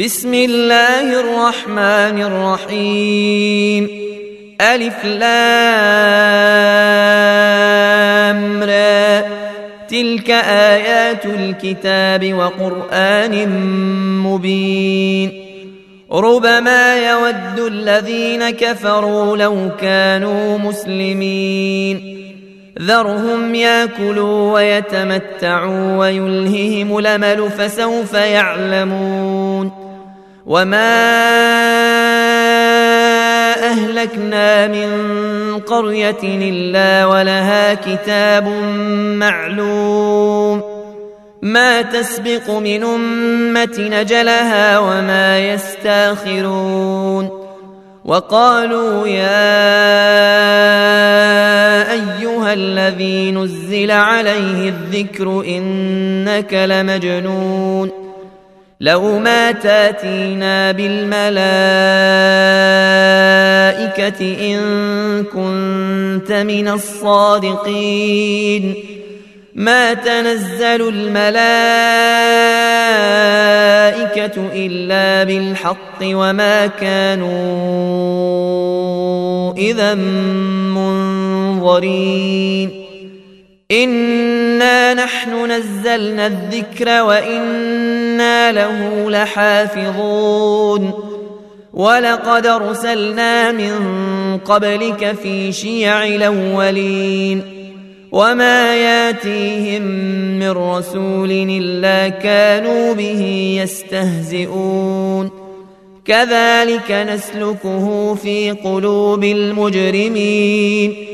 بسم الله الرحمن الرحيم. ألف لام را. تلك آيات الكتاب وقرآن مبين. ربما يود الذين كفروا لو كانوا مسلمين. ذرهم ياكلوا ويتمتعوا ويلههم الأمل فسوف يعلمون. وما اهلكنا من قريه الا ولها كتاب معلوم ما تسبق من امه نجلها وما يستاخرون وقالوا يا ايها الذي نزل عليه الذكر انك لمجنون لو ما تاتينا بالملائكة إن كنت من الصادقين. ما تنزل الملائكة إلا بالحق وما كانوا إذا منظرين. انا نحن نزلنا الذكر وأنا له لحافظون ولقد ارسلنا من قبلك في شيع الاولين وما ياتيهم من رسول الا كانوا به يستهزئون كذلك نسلكه في قلوب المجرمين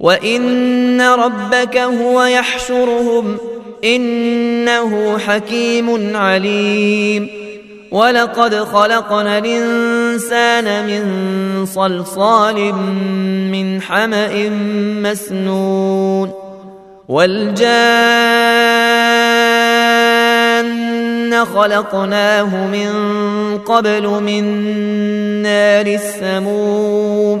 وان ربك هو يحشرهم انه حكيم عليم ولقد خلقنا الانسان من صلصال من حما مسنون والجان خلقناه من قبل من نار السموم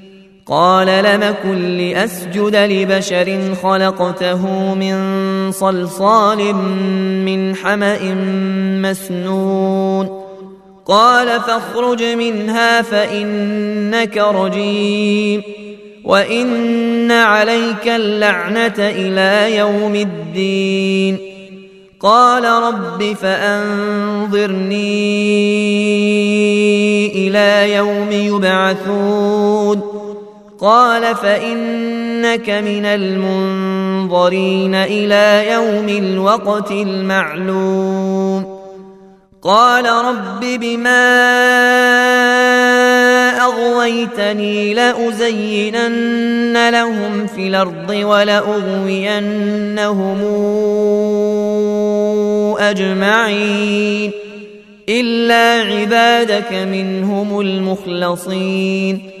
قال لم كن لأسجد لبشر خلقته من صلصال من حمأ مسنون. قال فاخرج منها فإنك رجيم. وإن عليك اللعنة إلى يوم الدين. قال رب فأنظرني إلى يوم يبعثون. قال فإنك من المنظرين إلى يوم الوقت المعلوم. قال رب بما أغويتني لأزينن لهم في الأرض ولأغوينهم أجمعين. إلا عبادك منهم المخلصين.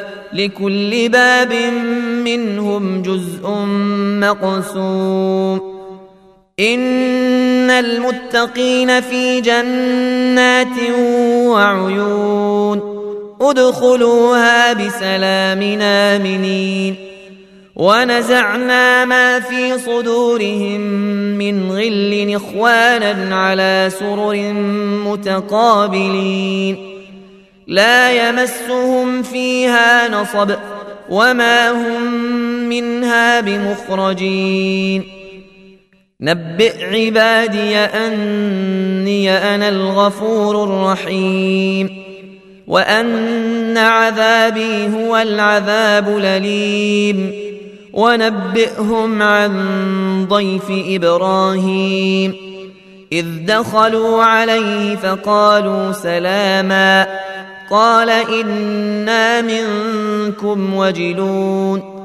لكل باب منهم جزء مقسوم. إن المتقين في جنات وعيون. ادخلوها بسلام آمنين. ونزعنا ما في صدورهم من غل إخوانا على سرر متقابلين. لا يمسهم فيها نصب وما هم منها بمخرجين. نبئ عبادي أني أنا الغفور الرحيم. وأن عذابي هو العذاب الأليم. ونبئهم عن ضيف إبراهيم. إذ دخلوا عليه فقالوا سلاما. قال إنا منكم وجلون.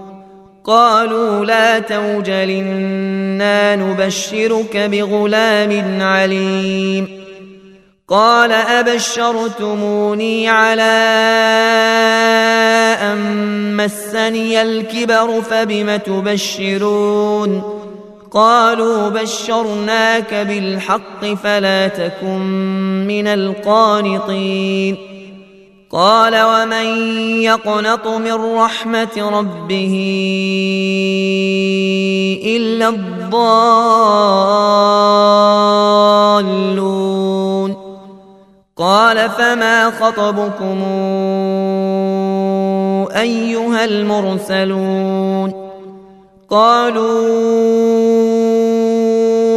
قالوا لا توجل إنا نبشرك بغلام عليم. قال أبشرتموني على أن مسني الكبر فبم تبشرون؟ قالوا بشرناك بالحق فلا تكن من القانطين. قال ومن يقنط من رحمة ربه إلا الضالون قال فما خطبكم أيها المرسلون قالوا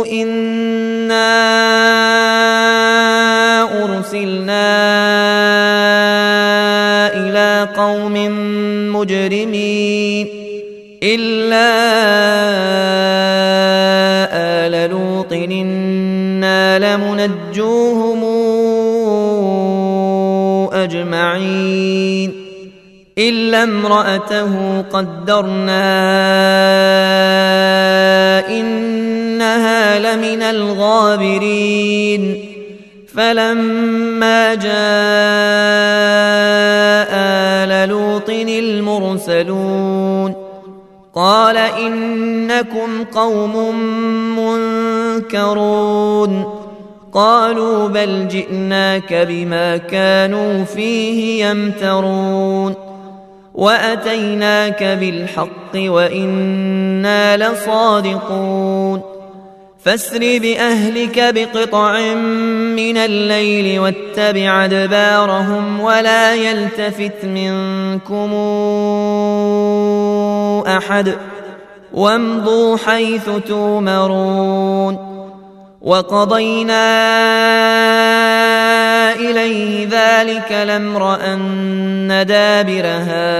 إنا أرسلنا قوم مجرمين إلا آل لوط إنا لمنجوهم أجمعين إلا امرأته قدرنا إنها لمن الغابرين فلما جاء المرسلون قال إنكم قوم منكرون قالوا بل جئناك بما كانوا فيه يمترون وأتيناك بالحق وإنا لصادقون فاسر بأهلك بقطع من الليل واتبع أدبارهم ولا يلتفت منكم أحد وامضوا حيث تومرون وقضينا إليه ذلك الأمر أن دابر هؤلاء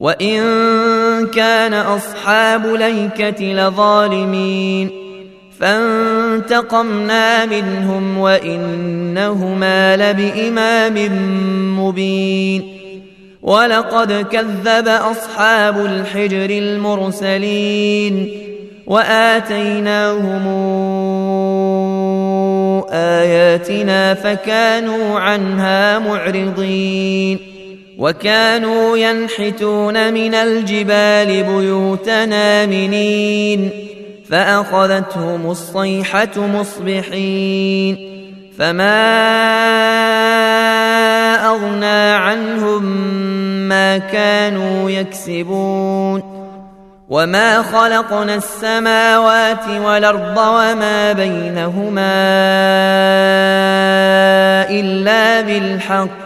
وان كان اصحاب ليكه لظالمين فانتقمنا منهم وانهما لبامام مبين ولقد كذب اصحاب الحجر المرسلين واتيناهم اياتنا فكانوا عنها معرضين وكانوا ينحتون من الجبال بيوتنا آمنين فأخذتهم الصيحة مصبحين فما أغنى عنهم ما كانوا يكسبون وما خلقنا السماوات والأرض وما بينهما إلا بالحق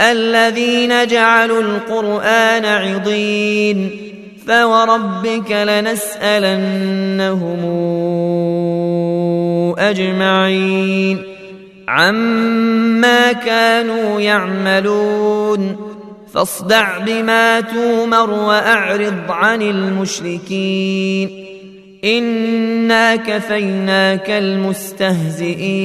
الذين جعلوا القرآن عضين فوربك لنسألنهم أجمعين. عما كانوا يعملون فاصدع بما تومر وأعرض عن المشركين. إنا كفيناك المستهزئين.